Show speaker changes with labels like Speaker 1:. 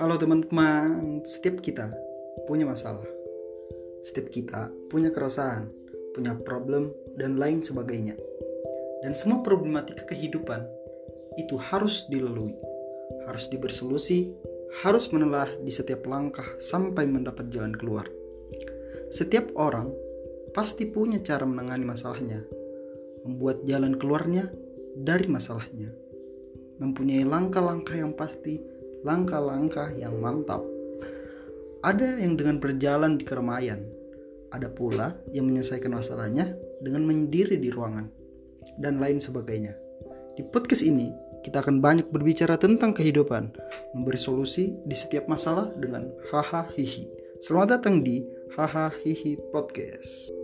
Speaker 1: Halo teman-teman, setiap kita punya masalah. Setiap kita punya keresahan, punya problem, dan lain sebagainya. Dan semua problematika kehidupan itu harus dilalui, harus dibersolusi, harus menelah di setiap langkah sampai mendapat jalan keluar. Setiap orang pasti punya cara menangani masalahnya, membuat jalan keluarnya dari masalahnya mempunyai langkah-langkah yang pasti, langkah-langkah yang mantap. Ada yang dengan berjalan di keramaian, ada pula yang menyelesaikan masalahnya dengan menyendiri di ruangan, dan lain sebagainya. Di podcast ini, kita akan banyak berbicara tentang kehidupan, memberi solusi di setiap masalah dengan haha hihi. Selamat datang di haha hihi podcast.